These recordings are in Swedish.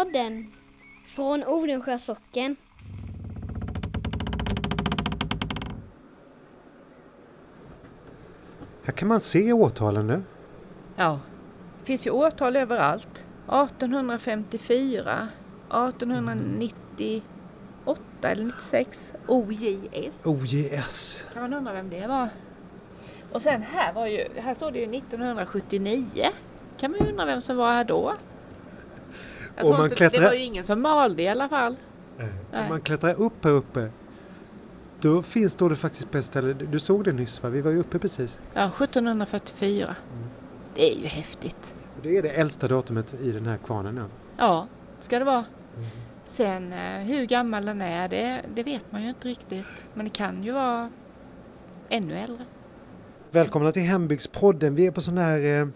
Hembygdspodden från Odensjö socken. Här kan man se årtalen nu. Ja, det finns ju årtal överallt. 1854, 1898 eller 96, OJS. OJS. Kan man undra vem det var? Och sen här var ju, här står det ju 1979. Kan man ju undra vem som var här då? Jag Och man inte, klättrar- Det var ju ingen som malde i alla fall. Om man klättrar upp här uppe då finns då det faktiskt på ett ställe, du såg det nyss va? Vi var ju uppe precis. Ja, 1744. Det är ju häftigt. Det är det äldsta datumet i den här kvarnen nu. Ja, ska det vara. Sen eh, hur gammal den är, det, det vet man ju inte riktigt. Men det kan ju vara ännu äldre. Välkomna till Hembygdspodden. Vi är på sån här eh,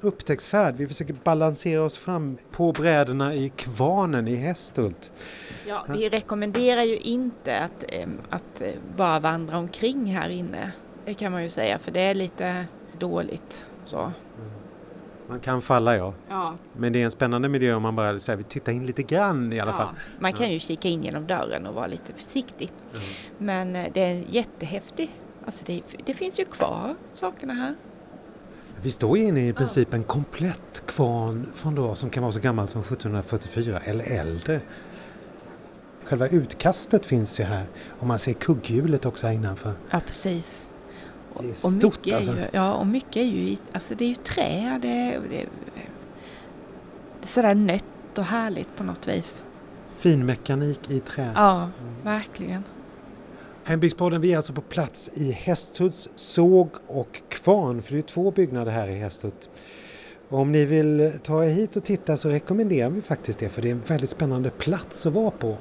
upptäcktsfärd. Vi försöker balansera oss fram på brädorna i kvarnen i Hästhult. Ja, vi rekommenderar ju inte att, att eh, bara vandra omkring här inne. Det kan man ju säga, för det är lite dåligt. Så. Man kan falla ja. Ja, Men det är en spännande miljö om man bara så här, vill titta in lite grann i alla fall. Man kan ju kika in genom dörren och vara lite försiktig. Mm. Men eh, det är jättehäftigt. Alltså det, det finns ju kvar sakerna här. Vi står inne i princip en komplett kvarn från då som kan vara så gammalt som 1744 eller äldre. Själva utkastet finns ju här och man ser kugghjulet också här innanför. Ja, precis. Och, Det är och stort, mycket alltså. ju, ja, och mycket är ju, alltså det är ju trä. Det, är- det, är- det är sådär nött och härligt på något vis. Fin mekanik i trä. Ja, verkligen. Hembygdspodden, vi är alltså på plats i Hästhults såg och kvarn, för det är två byggnader här i Hästhult. Om ni vill ta er hit och titta så rekommenderar vi faktiskt det, för det är en väldigt spännande plats att vara på.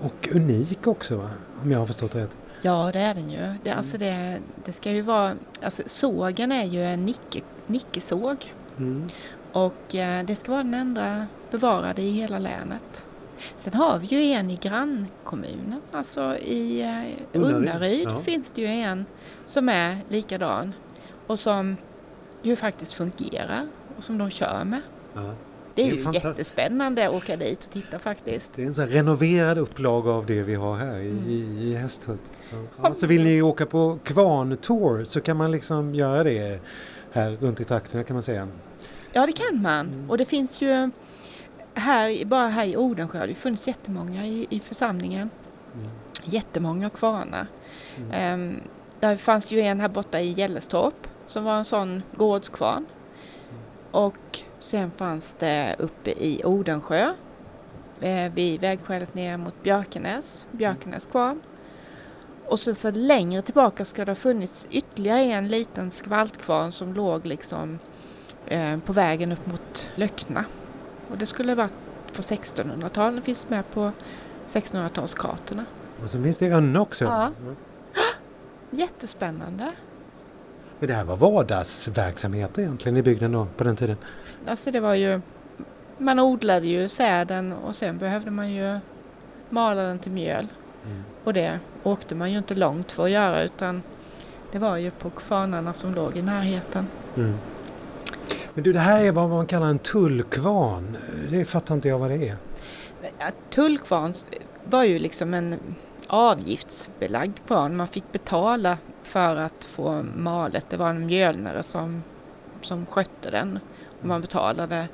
Och unik också, va? om jag har förstått rätt. Ja, det är den ju. Det, alltså det, det ska ju vara, alltså sågen är ju en nicke, nickesåg. Mm. Och eh, det ska vara den enda bevarade i hela länet. Sen har vi ju en i grannkommunen, alltså i eh, Unnaryd, ja. finns det ju en som är likadan och som ju faktiskt fungerar och som de kör med. Ja. Det är, Det är ju jättespännande att åka dit och titta faktiskt. Det är en sån renoverad upplaga av det vi har här i, Mm. i, i Hästhult. Ja, så vill ni åka på kvarntour så kan man liksom göra det här runt i trakterna kan man säga. Ja, det kan man. Mm. Och det finns ju här, bara här i Odensjö har det funnits jättemånga i, i församlingen. Mm. Jättemånga kvarnar. Mm. Ehm, där fanns ju en här borta i Gällestorp som var en sån gårdskvarn. Och sen fanns det uppe i Odensjö eh, vid vägskälet ner mot Björkenäs, Björkenäs kvarn. Och sen så längre tillbaka ska det ha funnits ytterligare en liten skvaltkvarn som låg liksom eh, på vägen upp mot Löckna. Och det skulle varit på 1600-talet, det finns med på 1600-talskartorna. Och så finns det Önne också. Ja. Mm. Jättespännande. Men det här var vardagsverksamhet egentligen i bygden då på den tiden. Alltså det var ju, man odlade ju säden och sen behövde man ju mala den till mjöl. Mm. Och det åkte man ju inte långt för att göra utan det var ju på kvarnarna som låg i närheten. Mm. Men du, det här är vad man kallar en tullkvarn. Det fattar inte jag vad det är. Ja, Tullkvarn var ju liksom en avgiftsbelagd kvarn. Man fick betala för att få malet. Det var en mjölnare som, som skötte den. Och man betalade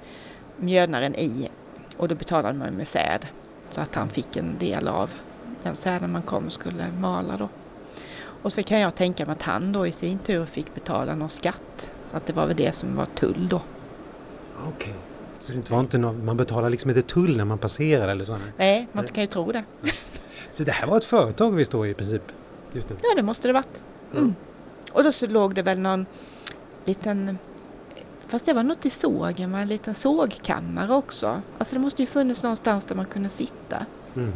mjölnaren i och då betalade man med säd. Så att han fick en del av den säden man kom och skulle mala då. Och så kan jag tänka mig att han då i sin tur fick betala någon skatt. Så att det var väl det som var tull då. Okej. Så det var inte någon, man betalar liksom inte tull när man passerar eller så? nej. Man kan ju tro det. Så det här var ett företag vi står i princip just nu? Ja, det måste det varit. Ja. Mm. Och då så låg det väl någon liten, fast det var något i sågen, en liten sågkammare också. Alltså det måste ju funnits någonstans där man kunde sitta. Mm.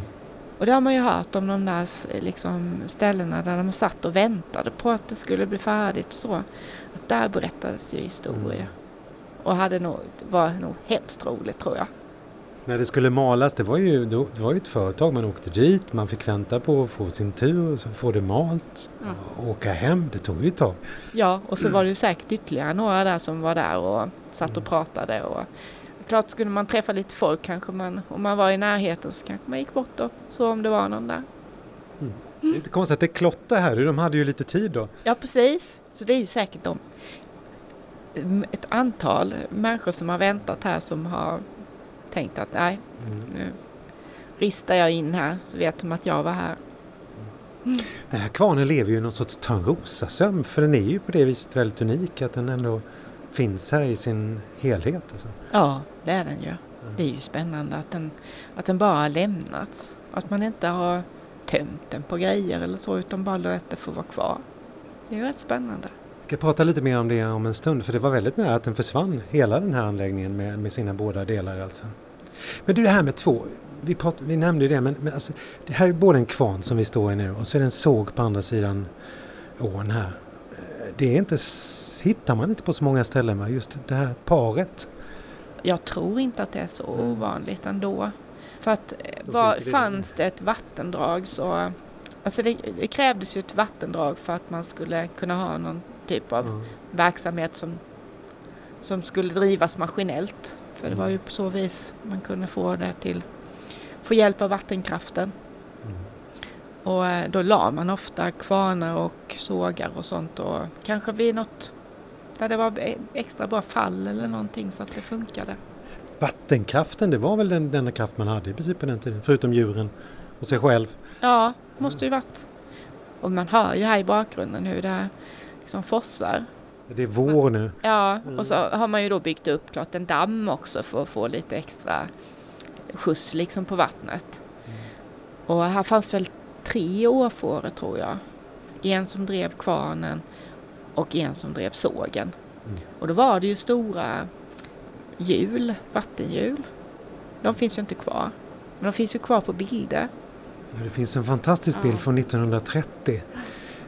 Och det har man ju hört om de där liksom, ställena där man satt och väntade på att det skulle bli färdigt och så. Att där berättades ju historier. Mm. Och hade nog, var nog hemskt roligt tror jag. När det skulle malas, det var ju det var ju ett företag. Man åkte dit, man fick vänta på att få sin tur, och så få det malt, Ja. och åka hem. Det tog ju ett tag. Ja, och så var det ju säkert ytterligare några där som var där och satt och pratade och Klart skulle man träffa lite folk kanske man, om man var i närheten så kanske man gick bort och så om det var någon där. Det är inte konstigt att det är klotter här, de hade ju lite tid då. Ja precis, så det är ju säkert de ett antal människor som har väntat här som har tänkt att nej, Mm. nu ristar jag in här så vet de att jag var här. Den här kvarnen lever ju i någon sorts Törnrosasömn för den är ju på det viset väldigt unik att den ändå finns här i sin helhet. Alltså. Ja, det är den ju. Det är ju spännande att den, att den bara har lämnats. Att man inte har tömt den på grejer eller så utan bara låtit det få vara kvar. Det är ju rätt spännande. Jag ska prata lite mer om det om en stund för det var väldigt nära att den försvann, hela den här anläggningen med, med sina båda delar alltså. Men du det här med två, vi, prat, vi nämnde ju det men, men alltså, det här är både en kvarn som vi står i nu och så är det en såg på andra sidan ån här. Eh, Det är inte, hittar man inte på så många ställen va? just det här paret. Jag tror inte att det är så Mm. ovanligt ändå. För att eh, var, fanns det ett vattendrag så Alltså det, det krävdes ju ett vattendrag för att man skulle kunna ha någon typ av Ja. verksamhet som, som skulle drivas maskinellt. För det var Mm. ju på så vis man kunde få det till, få hjälp av vattenkraften. Mm. Och eh, då la man ofta kvarnar och sågar och sånt och kanske vid något där det var extra bra fall eller någonting så att det funkade. Vattenkraften, det var väl den, den kraft man hade i princip på den tiden, förutom djuren och sig själv. Ja, måste ju varit. Och man hör ju här i bakgrunden hur det liksom fossar. Det är vår nu. Ja, Mm. och så har man ju då byggt upp klart en damm också för att få lite extra skjuts liksom på vattnet. Och här fanns väl tre åfåror tror jag. En som drev kvarnen och en som drev sågen. Mm. Och då var det ju stora hjul, vattenhjul. De finns ju inte kvar. Men de finns ju kvar på bilder. Det finns en fantastisk bild Ja. från 1930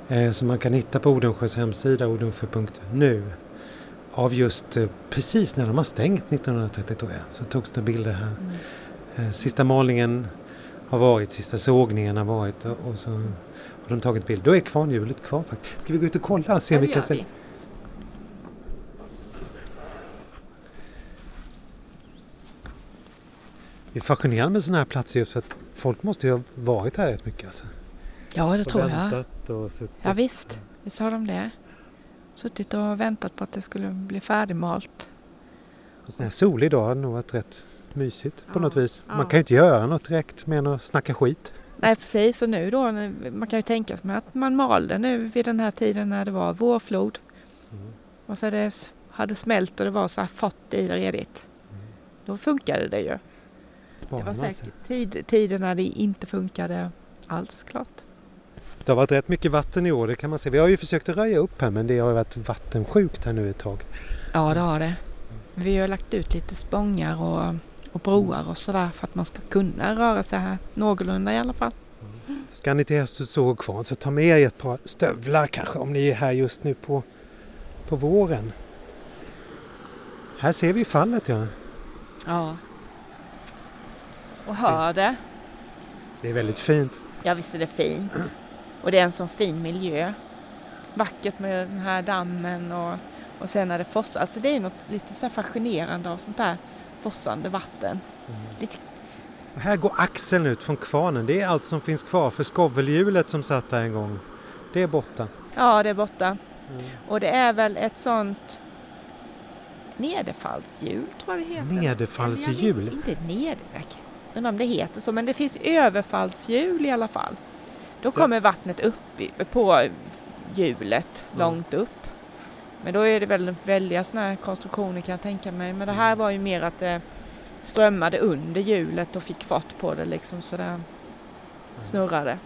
eh, som man kan hitta på Odensjös hemsida odensjö.nu av just eh, precis när de har stängt 1930 tror jag så togs det bilder här. Eh, sista målningen har varit, sista sågningen har varit och, och så har de tagit bild. Då är kvarnhjulet kvar faktiskt. Ska vi gå ut och kolla och se Ja, det vilka vi. Det är fascinerande med sådana här platser just för att folk måste ju ha varit här rätt mycket. Alltså. Ja, det Och tror jag. och suttit. Ja, visst, visst har de det. Suttit och väntat på att det skulle bli färdigmalt. En sån här solig dag hade nog varit rätt mysigt på Ja, något vis. Man ja. kan ju inte göra något direkt mer än att snacka skit. Nej precis och nu då, man kan ju tänka sig att man malde nu vid den här tiden när det var vårflod. Mm. Och så det hade smält och det var så här fått i det redigt. Då funkade det ju. Det Sparar var säkert tid, tider när det inte funkade alls klart. Det har varit rätt mycket vatten i år, det kan man se. Vi har ju försökt att röja upp här men det har ju varit vattensjukt här nu ett tag. Ja det har det. Vi har lagt ut lite spångar och, och broar och sådär för att man ska kunna röra sig här någorlunda i alla fall. Ska ni till Hästhus såg kvar så ta med er ett par stövlar kanske om ni är här just nu på, på våren. Här ser vi fallet ja. Ja. Och hör det. Det är väldigt fint. Ja visst är det fint. Och det är en sån fin miljö. Vackert med den här dammen och, och sen när det fossar. Alltså det är något lite så här fascinerande av sånt där fossande vatten. Lite, Och här går axeln ut från kvarnen. Det är allt som finns kvar för skovelhjulet som satt där en gång. Det är borta. ja det är borta. Och det är väl ett sånt nederfallshjul tror jag det heter. Nederfallshjul? Inte nederverk. Undrar om det heter så men det finns överfallshjul i alla fall. Då kommer vattnet upp på hjulet Ja. långt upp. Men då är det väl väldiga sådana här konstruktioner kan jag tänka mig. Men det här var ju mer att det strömmade under hjulet och fick fart på det liksom så det snurrade.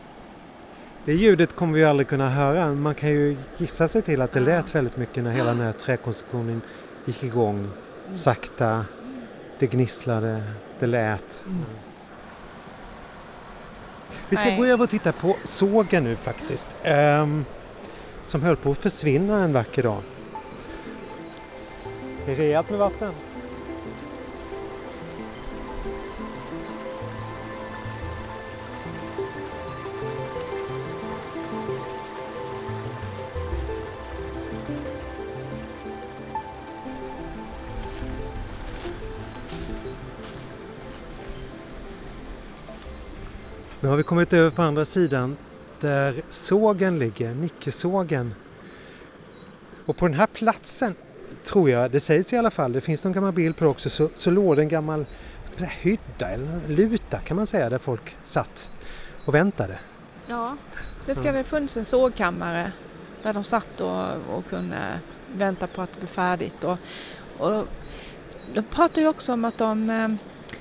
Det ljudet kommer vi aldrig kunna höra. Man kan ju gissa sig till att det lät väldigt mycket när hela den här träkonstruktionen gick igång. Sakta. Det gnisslade. Det lät. Mm. Vi ska Nej. gå över och titta på sågen nu faktiskt. Ehm, som höll på att försvinna en vacker dag det rejält med vatten. Nu har vi kommit över på andra sidan där sågen ligger, Nickesågen. Och på den här platsen tror jag, det sägs i alla fall, det finns någon gammal bild på det också, så, så låg det en gammal säga, hydda eller luta kan man säga där folk satt och väntade. Ja, det ska ha funnits en sågkammare där de satt och, och kunde vänta på att det blev färdigt. Och, och de pratar ju också om att de, eh,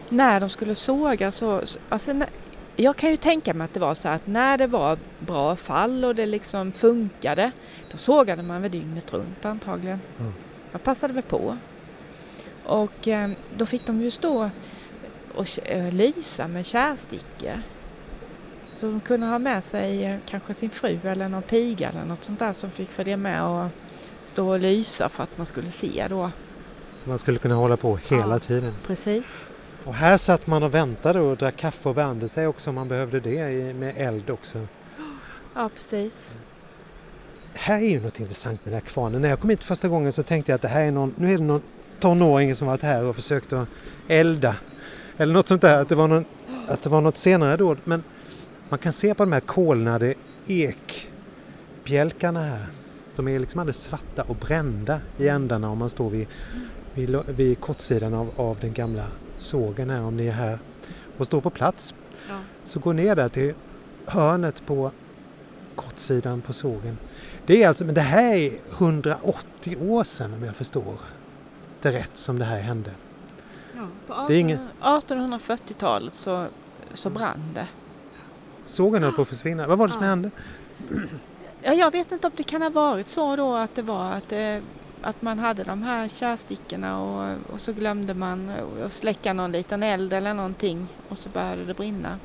när de skulle såga så, alltså, jag kan ju tänka mig att det var så att när det var bra fall och det liksom funkade, då sågade man väl dygnet runt antagligen. Mm. Man passade väl på. Och eh, då fick de ju stå och eh, lysa med kärstickor. Så de kunde ha med sig eh, kanske sin fru eller någon piga eller något sånt där som fick följa med och stå och lysa för att man skulle se då. Man skulle kunna hålla på hela ja, tiden. Precis. Och här satt man och väntade och drack kaffe och värmde sig också om man behövde det med eld också. Ja, precis. Här är ju något intressant med den här kvarnen. När jag kom hit första gången så tänkte jag att det här är någon, nu är det någon tonåring som varit här och försökt att elda. Eller något sånt där, att det var, någon, att det var något senare då. Men man kan se på de här kolnade ekbjälkarna här. De är liksom alldeles svarta och brända i ändarna om man står vid, vid, vid kortsidan av, av den gamla sågen här om ni är här och står på plats. Ja. Så gå ner där till hörnet på kortsidan på sågen. Det är alltså, men det här är 180 år sedan om jag förstår det rätt som det här hände. Ja, på 18, inget... 1840-talet så, så brann det. Sågen höll på att försvinna. Vad var det som ja. hände? Ja, jag vet inte om det kan ha varit så då att det var att det att man hade de här kärstickorna och, och så glömde man att släcka någon liten eld eller någonting och så började det brinna.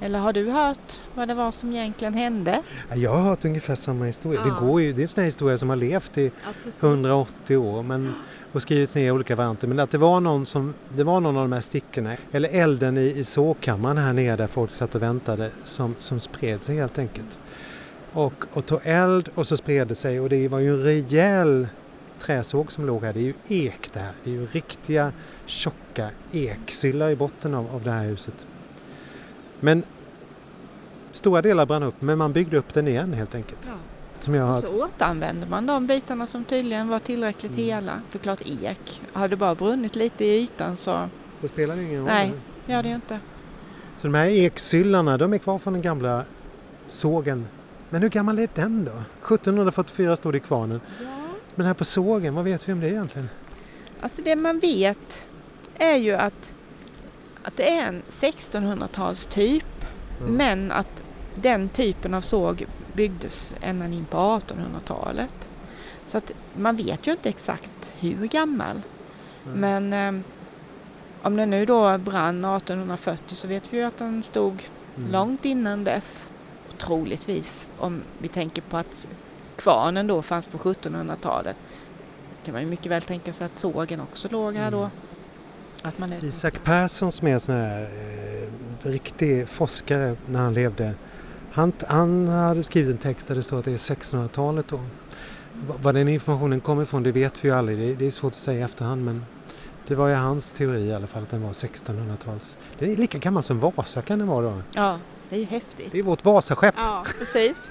Eller har du hört vad det var som egentligen hände? Jag har hört ungefär samma historia. Ja. Det, går ju, det är en historia som har levt i ja, 180 år men, och skrivits ner i olika varianter. Men att det var någon, som, det var någon av de här stickorna, eller elden i, i sågkammaren här nere där folk satt och väntade, som, som spred sig helt enkelt och, och tog eld och så spred det sig och det var ju en rejäl träsåg som låg här. Det är ju ek det här. Det är ju riktiga tjocka eksyllar i botten av, av det här huset. Men stora delar brann upp men man byggde upp den igen helt enkelt. Ja. Som jag har så återanvände man de bitarna som tydligen var tillräckligt mm. hela. För klart ek, hade det bara brunnit lite i ytan så... Då spelar det ingen roll? Nej, det gör det ju inte. Så de här eksyllarna de är kvar från den gamla sågen men hur gammal är den då? 1744 stod det i kvarnen. Ja. Men här på sågen, vad vet vi om det egentligen? Alltså det man vet är ju att, att det är en 1600-talstyp mm. men att den typen av såg byggdes ända in på 1800-talet. Så att man vet ju inte exakt hur gammal. Mm. Men eh, om den nu då brann 1840 så vet vi ju att den stod mm. långt innan dess troligtvis om vi tänker på att kvarnen då fanns på 1700-talet kan man ju mycket väl tänka sig att sågen också låg här då. Att man är... Isak Persson som är en sån här eh, riktig forskare när han levde han, han hade skrivit en text där det står att det är 1600-talet då. Var den informationen kommer ifrån det vet vi ju aldrig, det, det är svårt att säga i efterhand men det var ju hans teori i alla fall att den var 1600-tals. Det är lika gammal som Vasa kan den vara då. Ja, det är ju häftigt. Det är vårt Vasaskepp. Ja, precis.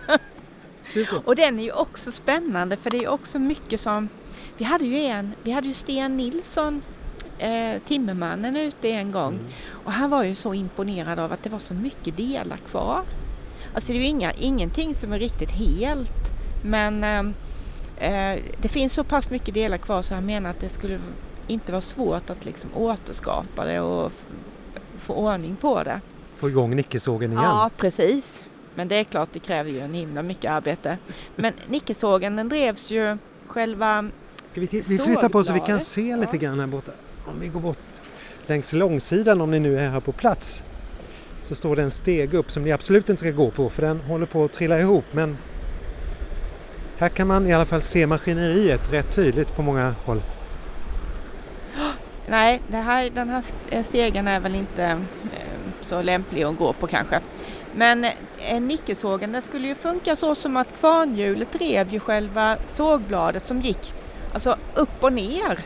och den är ju också spännande för det är också mycket som... Vi hade ju en, vi hade ju Sten Nilsson, eh, Timmermannen, ute en gång mm. och han var ju så imponerad av att det var så mycket delar kvar. Alltså det är ju inga, ingenting som är riktigt helt men eh, eh, det finns så pass mycket delar kvar så han menar att det skulle inte vara svårt att liksom återskapa det och få ordning på det få igång nickesågen igen. Ja, precis. Men det är klart, det kräver ju en himla mycket arbete. Men nickesågen den drevs ju själva Ska vi, vi flyttar på så vi kan se lite grann här borta. Om vi går bort längs långsidan om ni nu är här på plats så står det en steg upp som ni absolut inte ska gå på för den håller på att trilla ihop men här kan man i alla fall se maskineriet rätt tydligt på många håll. Nej, här, den här eh, stegen är väl inte eh, så lämplig att gå på kanske. Men eh, nickelsågen den skulle ju funka så som att kvarnhjulet drev ju själva sågbladet som gick alltså upp och ner.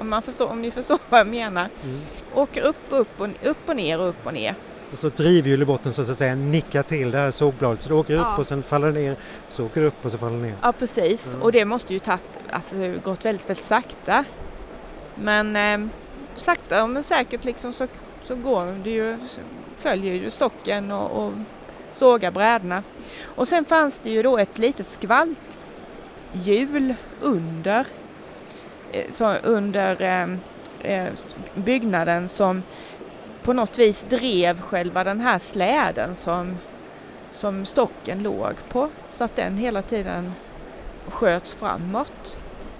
Om, man förstår, om ni förstår vad jag menar. Mm. Åker upp, upp, och, upp och ner och upp och ner. Och så drivhjul i botten så att säga nickar till det här sågbladet så det åker Ja. upp och sen faller det ner. Så åker det upp och så faller det ner. Ja precis Mm. och det måste ju tagit, alltså, gått väldigt, väldigt sakta. Men eh, sakta men säkert liksom så, så går det ju, följer ju stocken och, och sågar brädorna. Och sen fanns det ju då ett litet skvalthjul under, så, under eh, eh, byggnaden som på något vis drev själva den här släden som, som stocken låg på. Så att den hela tiden sköts framåt.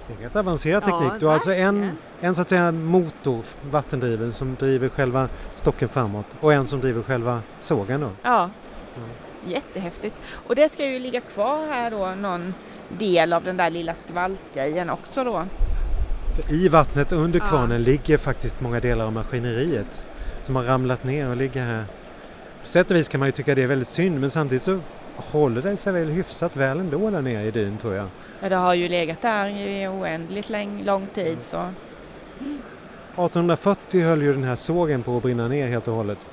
Det är rätt avancerad Ja, teknik. Du har alltså en, en så att säga motor, vattendriven, som driver själva stocken framåt och en som driver själva sågen då. Ja, Mm. jättehäftigt. Och det ska ju ligga kvar här då någon del av den där lilla skvaltgrejen också då. I vattnet under Ja. kvarnen ligger faktiskt många delar av maskineriet som har ramlat ner och ligger här. På sätt och vis kan man ju tycka det är väldigt synd men samtidigt så håller det sig väl hyfsat väl ändå där nere i dyn tror jag. Ja, det har ju legat där i oändligt läng- lång tid så 1840 höll ju den här sågen på att brinna ner helt och hållet.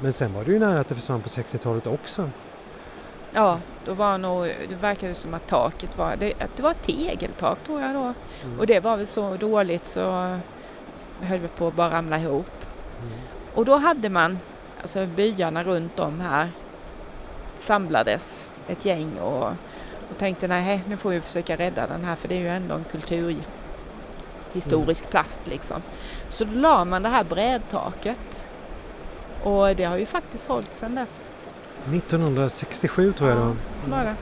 Men sen var det ju nära att det försvann på 60-talet också. Ja, då var nog, det verkade som att taket var, det, att det var tegeltak tror jag då. Mm. Och det var väl så dåligt så höll vi på att bara ramla ihop. Mm. Och då hade man, alltså byarna runt om här samlades ett gäng och, och tänkte nej nu får vi försöka rädda den här för det är ju ändå en kulturhistorisk plats liksom. Så då la man det här brädtaket och det har ju faktiskt hållit sedan dess. 1967 tror jag det var. Bara.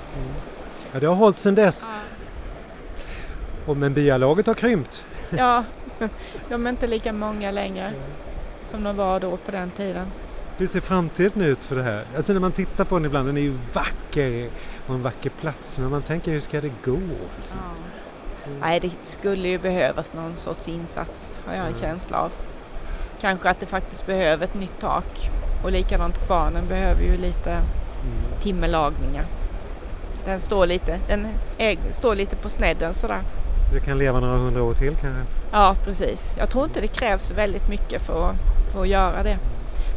Ja, det har hållit sedan dess. Och men byalaget har krympt. Ja, de är inte lika många längre som de var då på den tiden. Hur ser framtiden ut för det här? Alltså när man tittar på den ibland, den är ju vacker och en vacker plats. Men man tänker hur ska det gå? Alltså? Nej, det skulle ju behövas någon sorts insats har jag en Mm. känsla av. Kanske att det faktiskt behöver ett nytt tak och likadant kvarnen behöver ju lite Mm. timmellagningar. Den står lite, den är, står lite på snedden sådär. Så det kan leva några hundra år till kanske? Ja, precis. Jag tror inte det krävs väldigt mycket för, att- för att göra det.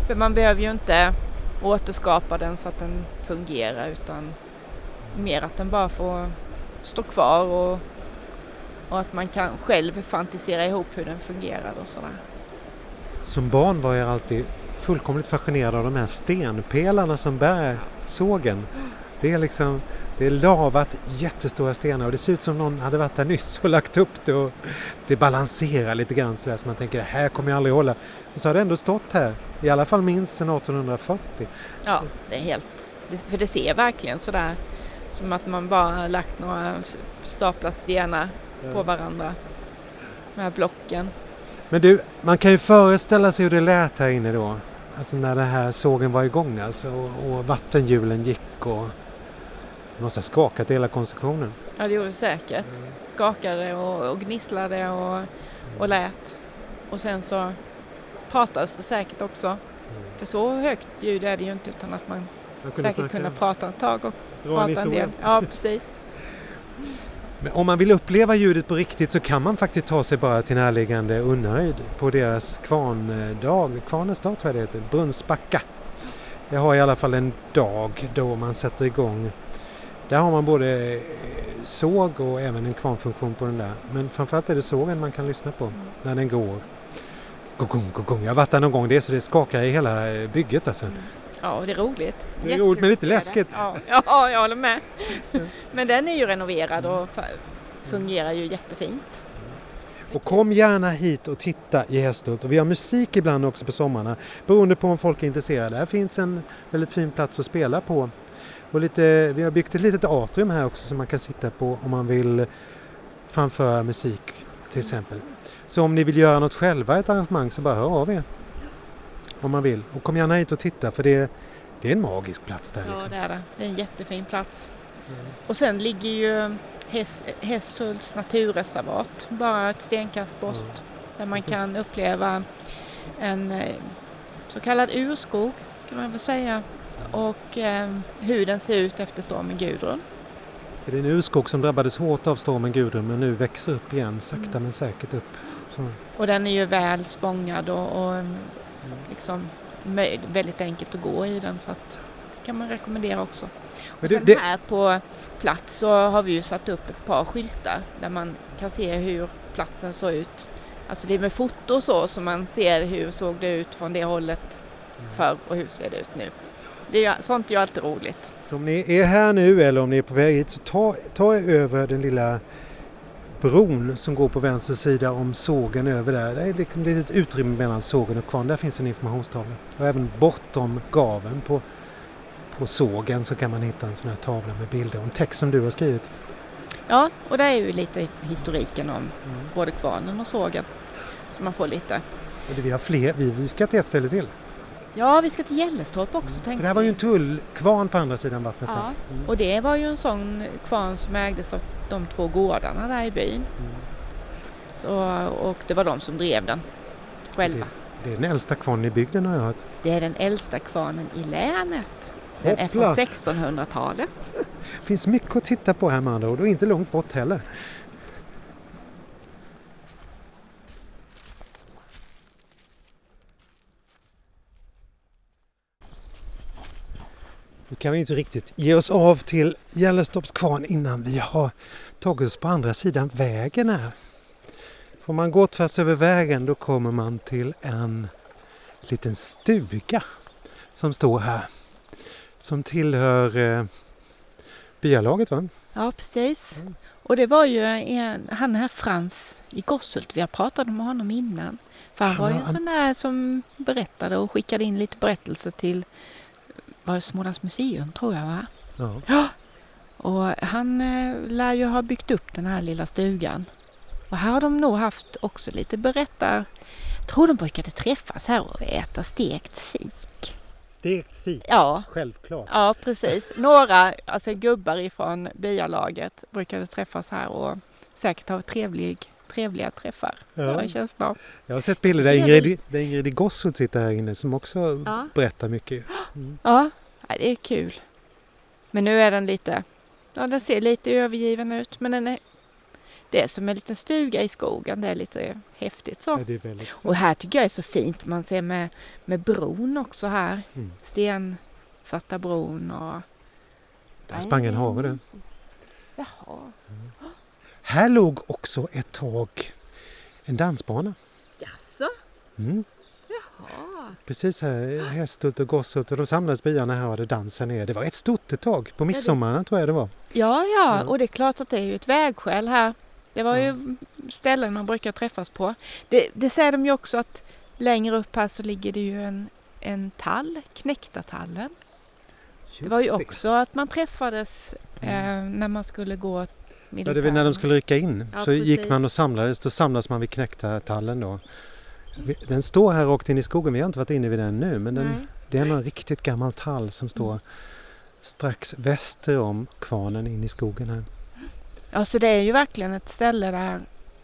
För man behöver ju inte återskapa den så att den fungerar utan mer att den bara får stå kvar och, och att man kan själv fantisera ihop hur den fungerar och sådär. Som barn var jag alltid fullkomligt fascinerad av de här stenpelarna som bär sågen. Det är liksom det är lavat jättestora stenar och det ser ut som någon hade varit där nyss och lagt upp det och det balanserar lite grann sådär så man tänker det här kommer jag aldrig hålla. Och så har det ändå stått här, i alla fall minst sedan 1840. Ja, det är helt... För det ser verkligen sådär som att man bara har lagt några staplar stenar på varandra. De här blocken. Men du, man kan ju föreställa sig hur det lät här inne då. Alltså när den här sågen var igång alltså och, och vattenhjulen gick och det måste ha skakat hela konstruktionen. Ja, det gjorde det säkert. Skakade och, och gnisslade och, och lät. Och sen så pratades det säkert också. För så högt ljud är det ju inte utan att man Man kunde säkert kunna prata ett tag och dra en prata en historia. del. Ja, precis. Men om man vill uppleva ljudet på riktigt så kan man faktiskt ta sig bara till närliggande Unnaryd på deras kvarndag, kvarnens dag tror jag det heter, Brunnsbacka. Jag har i alla fall en dag då man sätter igång. Där har man både eh, såg och även en kvarnfunktion på den där. Men framförallt är det sågen man kan lyssna på när den går. Gogong, gogong. Jag har varit där någon gång det är så det skakar i hela bygget alltså. Ja, det är roligt. Det är roligt, men lite läskigt. Ja, ja, jag håller med. Men den är ju renoverad och fungerar ju jättefint. Och kom gärna hit och titta i Hästhult. Och vi har musik ibland också på sommarna beroende på om folk är intresserade. Här finns en väldigt fin plats att spela på. Och lite, vi har byggt ett litet atrium här också som man kan sitta på om man vill framföra musik till exempel. Så om ni vill göra något själva, ett arrangemang, så bara hör av er. Om man vill. Och kom gärna hit och titta för det, det är en magisk plats där. Ja, Liksom. det är det. Det är en jättefin plats. Och sen ligger ju Häst, Hästhults naturreservat bara ett stenkast bort Mm. där man kan uppleva en eh, så kallad urskog, ska man väl säga, och eh, hur den ser ut efter stormen Gudrun. Det är en urskog som drabbades hårt av stormen Gudrun men nu växer upp igen, sakta Mm. men säkert upp. Så. Och den är ju väl spångad och, och mm, liksom väldigt enkelt att gå i den så att kan man rekommendera också. Och sen det, här på plats så har vi ju satt upp ett par skyltar där man kan se hur platsen såg ut. Alltså det är med foto och så, så man ser hur såg det ut från det hållet förr och hur ser det ut nu. Det är, sånt är ju alltid roligt. så om ni är här nu eller om ni är på väg hit så ta, ta er över den lilla bron som går på vänster sida om sågen över där. Det är liksom ett litet utrymme mellan sågen och kvarn. Där finns en informationstavla. Och även bortom gaven på, på sågen så kan man hitta en sån här tavla med bilder och en text som du har skrivit. Ja, och det är ju lite historiken om både kvarnen och sågen. Så man får lite. Och det, vi har fler, vi, vi ska till ett ställe till. Ja, vi ska till Gällestorp också tänkte det här var ju en tullkvarn på andra sidan vattnet. Ja. Mm. och det var ju en sån kvarn som ägdes av de två gårdarna där i byn. Mm. Så, och det var de som drev den själva. Det är den äldsta kvarnen i bygden har jag hört. Det är den äldsta kvarnen i länet. Den är från Hoppla. 1600-talet. Det finns mycket att titta på här med andra ord och inte långt bort heller. Nu kan vi inte riktigt ge oss av till Gällestorps kvarn innan vi har tagit oss på andra sidan vägen här. Får man gå tvärs över vägen då kommer man till en liten stuga som står här. Som tillhör eh, byalaget va? Ja, precis. Mm. Och det var ju en, han här Frans i Gosshult, vi har pratat om honom innan. För han Han var ju en sån där som berättade och skickade in lite berättelser till var det Smålands museum tror jag va? Ja. Och han eh, lär ju ha byggt upp den här lilla stugan. Och här har de nog haft också lite berättar... Jag tror de brukade träffas här och äta stekt sik. Stekt sik, Ja, självklart. ja precis. Några alltså gubbar ifrån byalaget brukade träffas här och säkert ha trevlig, trevliga träffar. Ja. Ja. har en känsla av. Jag har sett bilder där Ingrid, där Ingrid Gossut sitter här inne som också Ja. berättar mycket. Mm. Ja, det är kul. Men nu är den lite... Ja, den ser lite övergiven ut men den är... Det är som en liten stuga i skogen. Det är lite häftigt så. Ja, Och här tycker jag är så fint. Man ser med, med bron också här. Mm. Stensatta bron och... Där sprang en hare du. Jaha. Här låg också ett tag en dansbana. Jaså? Mm. Jaha. Precis här, Hästhult och Gossut och då samlades byarna här och hade dans här nere. Det var ett stort ett tag, på midsommar tror jag det var. Ja, ja, Ja. och det är klart att det är ju ett vägskäl här. Det var ju ställen man brukar träffas på. Det, det säger de ju också att längre upp här så ligger det ju en, en tall, Knäktartallen. Det var ju också att man träffades eh, när man skulle gå Ja, det var när de skulle rycka in Ja, så gick precis. man och samlades. Då samlas man vid Knäcktartallen då. Den står här rakt in i skogen. Vi har inte varit inne vid den nu men den, det är en riktigt gammal tall som står Mm. strax väster om kvarnen in i skogen här. Ja, så det är ju verkligen ett ställe där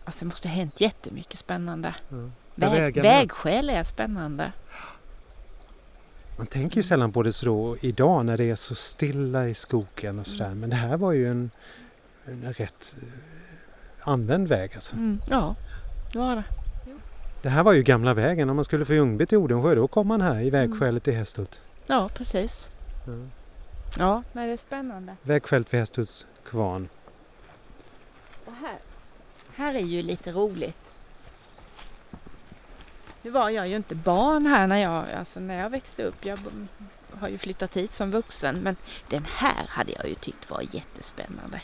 alltså det måste ha hänt jättemycket spännande. Ja. Väg, vägskäl är spännande. Man tänker ju sällan på det så idag när det är så stilla i skogen och sådär. Men det här var ju en, en rätt eh, använd väg alltså. Mm, ja, det var det. Det här var ju gamla vägen. Om man skulle från Ljungby till Odensjö då kom man här i vägskälet till Hästhult. Ja, precis. Ja. Ja, nej, det är spännande. Vägskälet vid Hästhults kvarn. Och här, här är ju lite roligt. Nu var jag ju inte barn här när jag, alltså när jag växte upp. Jag har ju flyttat hit som vuxen men den här hade jag ju tyckt var jättespännande.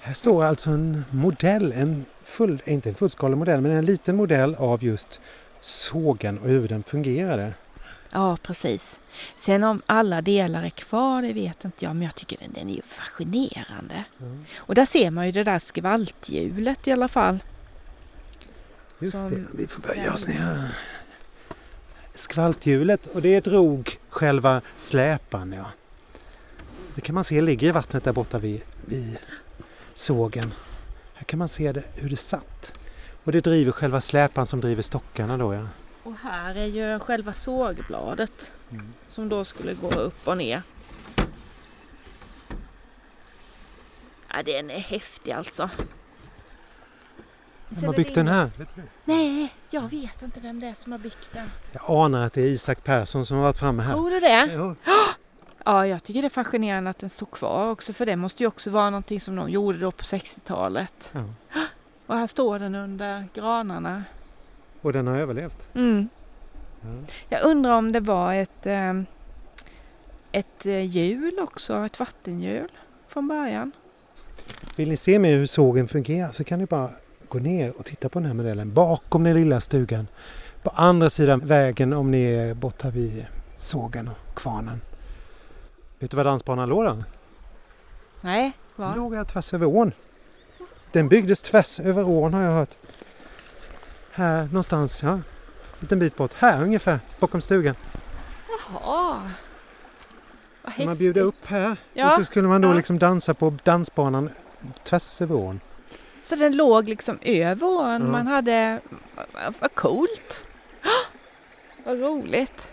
Här står alltså en modell, en full, inte en fullskalig modell, men en liten modell av just sågen och hur den fungerade. Ja, precis. Sen om alla delar är kvar, det vet inte jag, men jag tycker den, den är ju fascinerande. Och där ser man ju det där skvalthjulet i alla fall. Just Som- det, vi får böja oss ner. Skvalthjulet och det drog själva släpan. Ja. Det kan man se ligger i vattnet där borta vid, vid sågen. Här kan man se det, hur det satt. Och det driver själva släpan som driver stockarna då ja. Och här är ju själva sågbladet som då skulle gå upp och ner. Ja, den är häftig alltså. Vem har byggt den här? Nej, jag vet inte vem det är som har byggt den. Jag anar att det är Isak Persson som har varit framme här. Tror du det? Ja. Ja, jag tycker det är fascinerande att den står kvar också för det måste ju också vara någonting som de gjorde då på 60-talet. Ja. Och här står den under granarna. Och den har överlevt. Mm. Ja. Jag undrar om det var ett, eh, ett eh, hjul också, ett vattenhjul från början. Vill ni se mer hur sågen fungerar så kan ni bara gå ner och titta på den här modellen bakom den lilla stugan. På andra sidan vägen om ni är borta vid sågen och kvarnen. Vet du var dansbanan låg då? Nej, Den va? låg här tvärs över ån. Den byggdes tvärs över ån har jag hört. Här någonstans, ja. En liten bit bort. Här ungefär, bakom stugan. Jaha. Vad Kan man häftigt. bjuda upp här Ja, och så skulle man då ja. liksom dansa på dansbanan tvärs över ån. Så den låg liksom över ån. Ja. Man hade... Vad coolt! Vad roligt!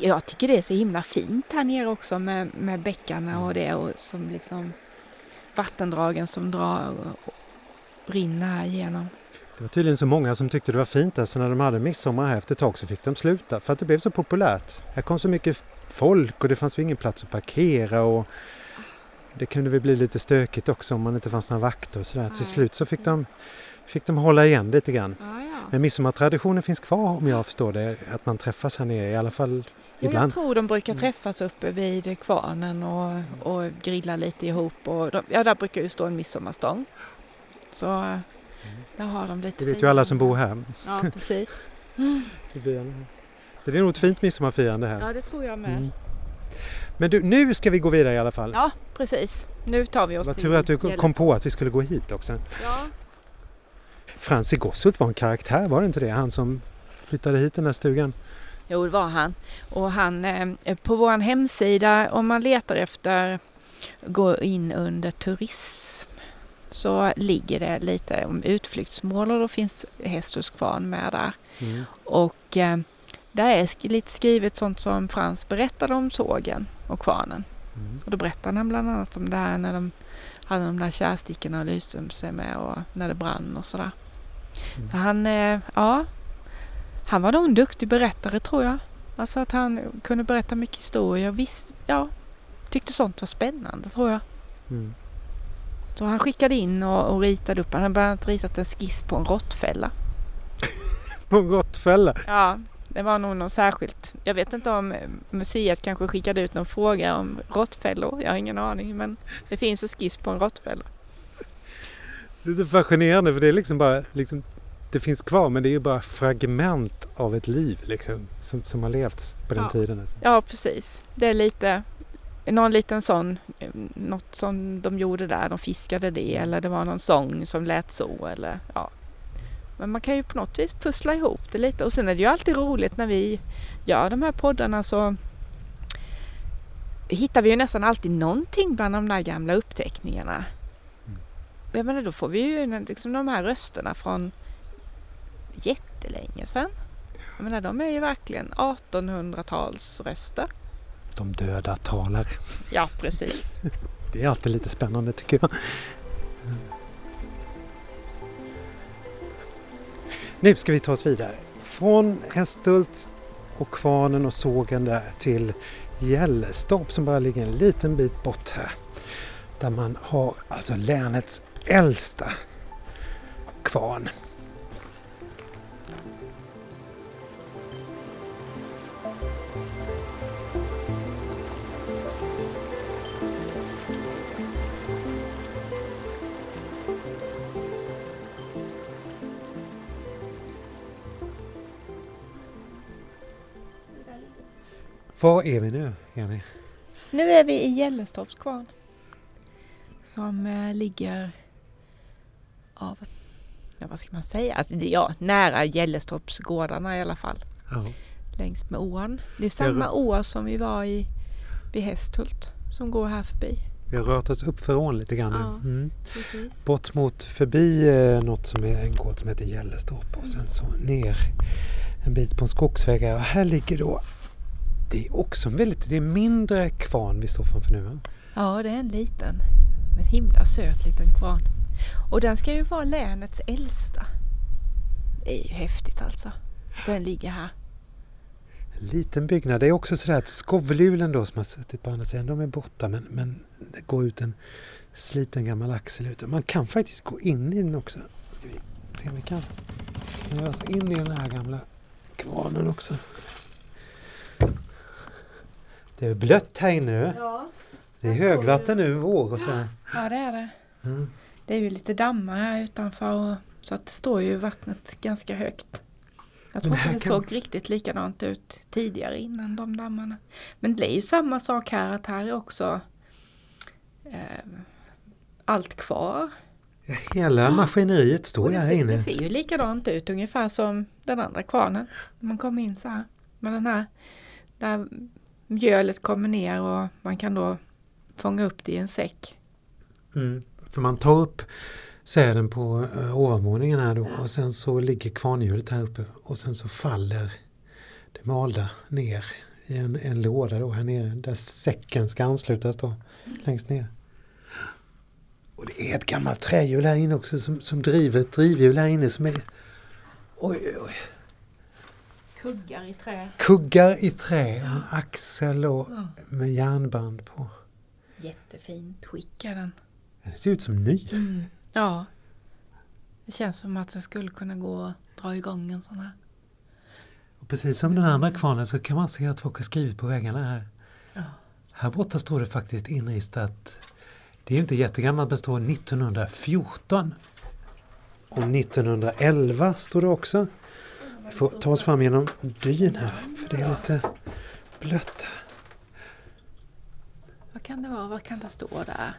Jag tycker det är så himla fint här nere också med, med bäckarna och det och som liksom vattendragen som drar och, och rinner här igenom. Det var tydligen så många som tyckte det var fint där så när de hade midsommar här efter ett tag så fick de sluta för att det blev så populärt. Här kom så mycket folk och det fanns ju ingen plats att parkera och det kunde väl bli lite stökigt också om man inte fanns några vakter och sådär. Till slut så fick de, fick de hålla igen lite grann. Ja, ja. Men midsommartraditionen finns kvar om jag förstår det, att man träffas här nere i alla fall ibland. Jag tror de brukar Mm. träffas uppe vid kvarnen och, och grilla lite ihop. Och de, ja, där brukar ju stå en midsommarstång. Så eh, där har de lite Det vet ju alla som bor här. Ja, precis. Så det är nog ett fint midsommarfirande här. Ja, det tror jag med. Mm. Men du, nu ska vi gå vidare i alla fall. Ja, precis. Nu tar vi oss Vad till tur att du kom på att vi skulle gå hit också. Ja. Franzi Gossult var en karaktär, var det inte det? Han som flyttade hit den här stugan. Jo, det var han. Och han, eh, på vår hemsida, om man letar efter, gå in under turism, så ligger det lite om utflyktsmål och då finns Hästhusკvarn med där. Mm. Och eh, där är sk- lite skrivet sånt som Frans berättade om sågen och kvarnen. Mm. Och då berättade han bland annat om det här när de hade de där kärstickorna och lyste sig med och när det brann och sådär. Mm. Så han, eh, ja, han var nog en duktig berättare tror jag. Alltså att han kunde berätta mycket historier. Visst, ja, tyckte sånt var spännande tror jag. Mm. Så han skickade in och, och ritade upp, han hade bland annat ritat en skiss på en råttfälla. På en råttfälla. Ja, det var nog något särskilt. Jag vet inte om eh, museet kanske skickade ut någon fråga om råttfällor. Jag har ingen aning men det finns en skiss på en råttfälla. Det är så fascinerande för det är liksom bara, liksom, det finns kvar men det är ju bara fragment av ett liv liksom, som, som har levts på den Ja. tiden. Alltså. Ja, precis. Det är lite, någon liten sån, eh, något som de gjorde där, de fiskade det eller det var någon sång som lät så eller ja. Men man kan ju på något vis pussla ihop det lite och sen är det ju alltid roligt när vi gör de här poddarna så hittar vi ju nästan alltid någonting bland de där gamla uppteckningarna. Jag menar då får vi ju liksom de här rösterna från jättelänge sedan. Jag menar de är ju verkligen 1800-talsröster. De döda talar. Ja, precis. Det är alltid lite spännande tycker jag. Nu ska vi ta oss vidare. Från Hästhult och kvarnen och sågen där till Gällestorp som bara ligger en liten bit bort här. Där man har alltså länets äldsta kvarn. Var är vi nu, Jenny? Nu är vi i Gällestorps kvarn. Som eh, ligger av, ja, vad ska man säga, alltså, ja, nära Gällestorpsgårdarna i alla fall. Ja. Längs med ån. Det är samma rör- å som vi var i vid Hästhult som går här förbi. Vi har rört oss upp för ån lite grann Ja. nu. Mm. Precis. Bort mot förbi eh, något som är en gård som heter Gällestorp och sen så ner en bit på en skogsväg. här. Och här ligger då, det är också en väldigt, det är mindre kvarn vi står framför nu. va? Ja, det är en liten, men himla söt liten kvarn. Och den ska ju vara länets äldsta. det är ju häftigt alltså. Den ligger här. En liten byggnad. Det är också sådär att skovlulen då som har suttit på andra sidan, de är borta men, men det går ut en sliten gammal axel ut. Man kan faktiskt gå in i den också. Ska vi se om vi kan göra oss in i den här gamla kvarnen också. Det är blött här inne nu. Ja. Det är högvatten nu, vår och sådär. ja, det är det. Mm. Det är ju lite dammar här utanför så att det står ju vattnet ganska högt. Jag tror inte det kan- såg riktigt likadant ut tidigare innan de dammarna. Men det är ju samma sak här att här är också eh, allt kvar. Ja, hela maskineriet Och står det, här inne. det ser ju likadant ut ungefär som den andra kvarnen. Man kommer in så här. Men den här där mjölet kommer ner och man kan då fånga upp det i en säck. Mm. För man tar upp säden på uh, ovanvåningen här då och sen så ligger kvarnhjulet här uppe och sen så faller det malda ner i en, en låda då här nere där säcken ska anslutas då längst ner. Och det är ett gammalt trähjul här inne också som, som driver ett drivhjul här inne som är oj, oj, oj. Kuggar i trä. kuggar i trä och en axel och Ja. med järnband på. Jättefint skick är den. Den ser ut som ny. Mm. Ja. Det känns som att det skulle kunna gå att dra igång en sån här. Och precis som den andra kvarnen så kan man se att folk har skrivit på väggarna här. Ja. Här borta står det faktiskt inristat. Det är inte jättegammalt men står 1914. Och 1911 står det också. Vi får ta oss fram genom dyn här för det är lite blött. Vad kan det vara? Vad kan det stå där?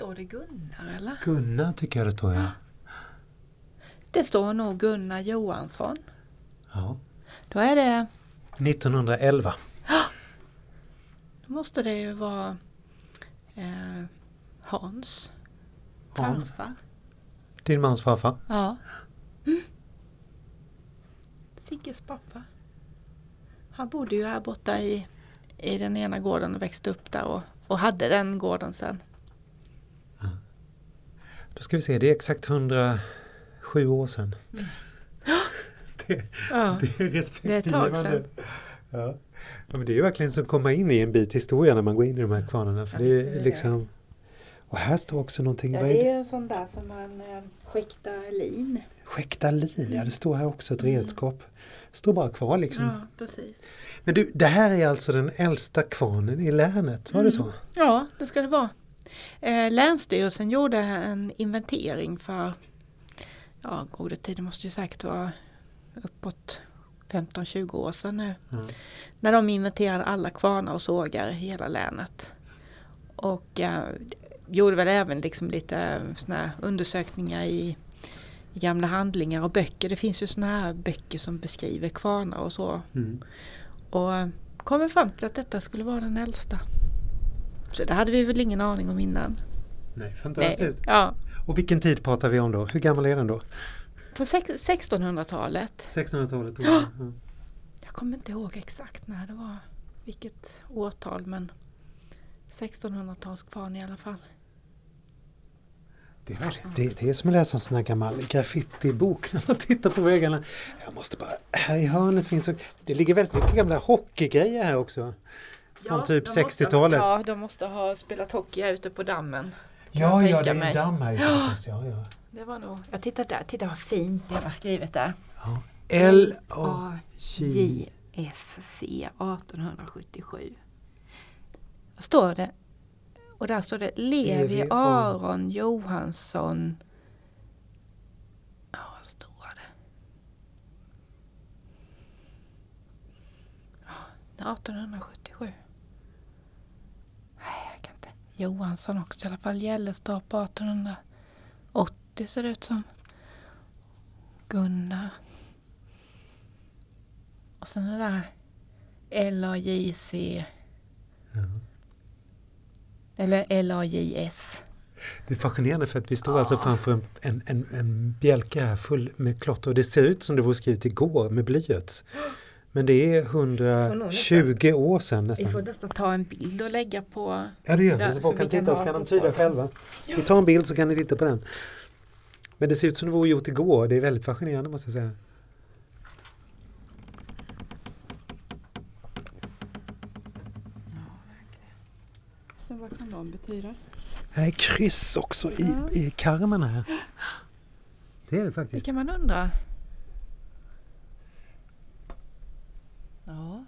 Står det Gunnar eller? Gunnar tycker jag det står ja. Det står nog Gunnar Johansson. ja. Då är det, 1911. då måste det ju vara eh, Hans Hans. farfar. Din mans farfar. Ja. Mm. Sigges pappa. Han bodde ju här borta i, i den ena gården och växte upp där och, och hade den gården sen. Då ska vi se, det är exakt 107 år sedan. Det, Ja. det är respektingivande. Det är ett tag sedan. Ja. ja, men det är ju verkligen som att komma in i en bit historia när man går in i de här kvarnarna. För Ja, det är liksom... Och här står också någonting. Ja, vad det är en sån där som man eh, skiktar lin. Skäkta lin, ja det står här också ett Mm. redskap. Står bara kvar liksom. Ja, precis. Men du, det här är alltså den äldsta kvarnen i länet, var det så? Ja, det ska det vara. Eh, Länsstyrelsen gjorde en inventering för, ja goda tider måste ju säkert vara uppåt 15-20 år sedan nu. Ja. När de inventerade alla kvarnar och sågar i hela länet. Och eh, gjorde väl även liksom lite såna här undersökningar i, i gamla handlingar och böcker. Det finns ju såna här böcker som beskriver kvarnar och så. Mm. Och eh, kommer fram till att detta skulle vara den äldsta. Så det hade vi väl ingen aning om innan. Nej, Nej. fantastiskt. Ja. Och vilken tid pratar vi om då? Hur gammal är den då? På sex- 1600-talet. 1600-talet? då? Ja. Ja. Jag kommer inte ihåg exakt när det var. Vilket årtal men 1600-talskvarn i alla fall. Det är, det, det är som att läsa en sån här gammal graffitibok när man tittar på väggarna. Jag måste bara, här i hörnet finns det, det ligger väldigt mycket gamla hockeygrejer här också. Från typ de måste- 60-talet. Ja, de måste ha spelat hockey här ute på dammen. ja, jag ja, det är mig. damm här. Ja. Ja, ja. Det var nog, jag tittar där, titta vad fint det var skrivet där. Ja. L-A... J. J-S-C 1877. Vad står det? Och där står det Levi Aron Johansson. Ja, vad står det? Ja, 1877. Nej, jag kan inte. Johansson också i alla fall. Gällestorp på 1880 ser det ut som. Gunnar. Och sen det där L-A-J-C Ja. eller L-A-J-S. Det är fascinerande för att vi står alltså framför en, en, en, en bjälke här full med klotter och det ser ut som det var skrivet igår med blyerts. Men det är Får nog 120 år sedan Vi får nästan. nästan ta en bild och lägga på. Ja det gör vi, så folk kan titta så kan de på tyda själva. Vi tar en bild så kan ni titta på den. Men det ser ut som det vore gjort igår. Det är väldigt fascinerande måste jag säga. Så vad kan de betyda? Här är kryss också i, Ja. i karmen här. Det är det Det faktiskt. kan man undra. Ja.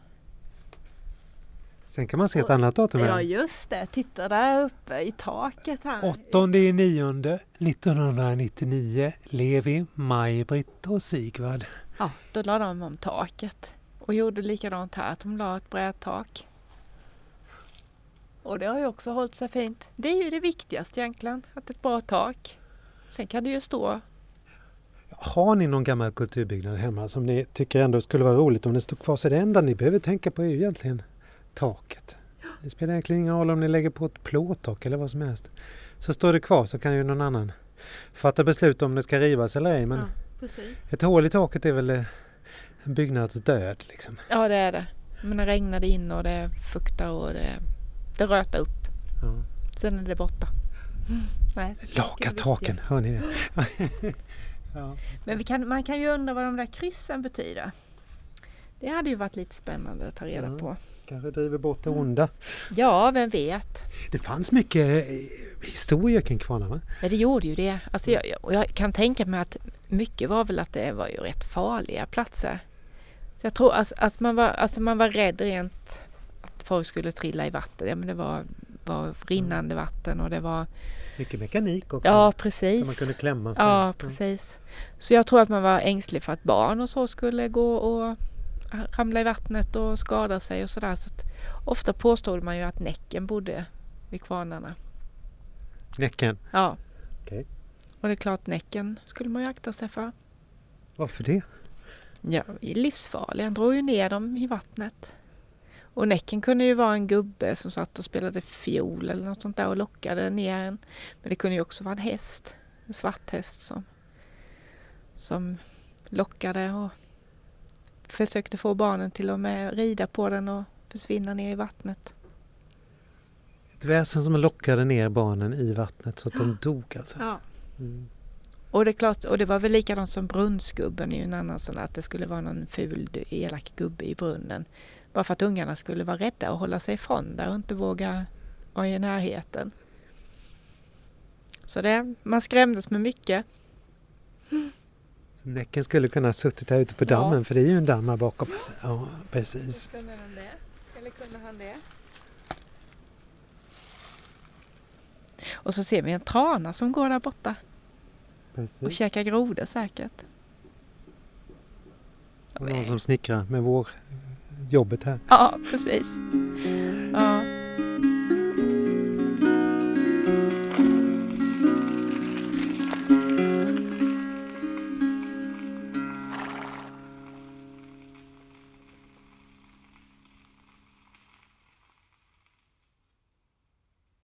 Sen kan man se ett annat datum ja, just det. Titta där uppe i taket här. 8 i nionde 1999. Levi, Maj-Britt och Sigvard. Ja, då la de om taket och gjorde likadant här, att de la ett brädtak. Och det har ju också hållit sig fint. Det är ju det viktigaste egentligen, att ett bra tak. Sen kan det ju stå, Har ni någon gammal kulturbyggnad hemma som ni tycker ändå skulle vara roligt om den stod kvar? Så det enda ni behöver tänka på är ju egentligen taket. Det spelar egentligen ingen roll om ni lägger på ett plåttak eller vad som helst. Så står det kvar så kan ju någon annan fatta beslut om det ska rivas eller ej. Men Ja. ett hål i taket är väl eh, en byggnads död liksom. Ja, det är det. Men det regnade in och det fuktar och det, det rötar upp. Ja. Sen är det borta. Nej, så Laga taken, hör ni det? ja. Men vi kan, man kan ju undra vad de där kryssen betyder. Det hade ju varit lite spännande att ta reda Ja. på. Kanske driver bort det onda. Ja, vem vet? Det fanns mycket eh, historier kring kvarnar va? Ja, det gjorde ju det. Alltså jag, jag- kan tänka mig att mycket var väl att det var ju rätt farliga platser. Så jag tror alltså, alltså man, var, alltså man var rädd rent att folk skulle trilla i vatten. Ja, men det var, var rinnande vatten och det var... Mycket mekanik också. Ja, Där man precis. kunde klämma sig. Ja, precis. Så jag tror att man var ängslig för att barn och så skulle gå och ramla i vattnet och skada sig och sådär. Så ofta påstod man ju att Näcken bodde vid kvarnarna. Näcken. Ja. Okej. Och det är klart, Näcken skulle man ju akta sig för. Varför det? Ja, livsfarlig. Han drog ju ner dem i vattnet. Och Näcken kunde ju vara en gubbe som satt och spelade fiol eller något sånt där och lockade ner en. Men det kunde ju också vara en häst, en svart häst som, som lockade och försökte få barnen till att med rida på den och försvinna ner i vattnet. Ett väsen som lockade ner barnen i vattnet så att de dog alltså. Ja. Mm. Och det är klart, och det var väl likadant som brunnsgubben är ju en annan sån att det skulle vara någon ful elak gubbe i brunnen. Bara för att ungarna skulle vara rädda och hålla sig ifrån där och inte våga vara i närheten. Så det, man skrämdes med mycket. Näcken skulle kunna ha suttit här ute på Ja. dammen för det är ju en damm här bakom. Ja, precis. Kunde han det? Eller kunde han det? Och så ser vi en trana som går där borta och precis. käkar grodor säkert. Och någon som snickrar med vår jobbet här. Ja, precis. Ja.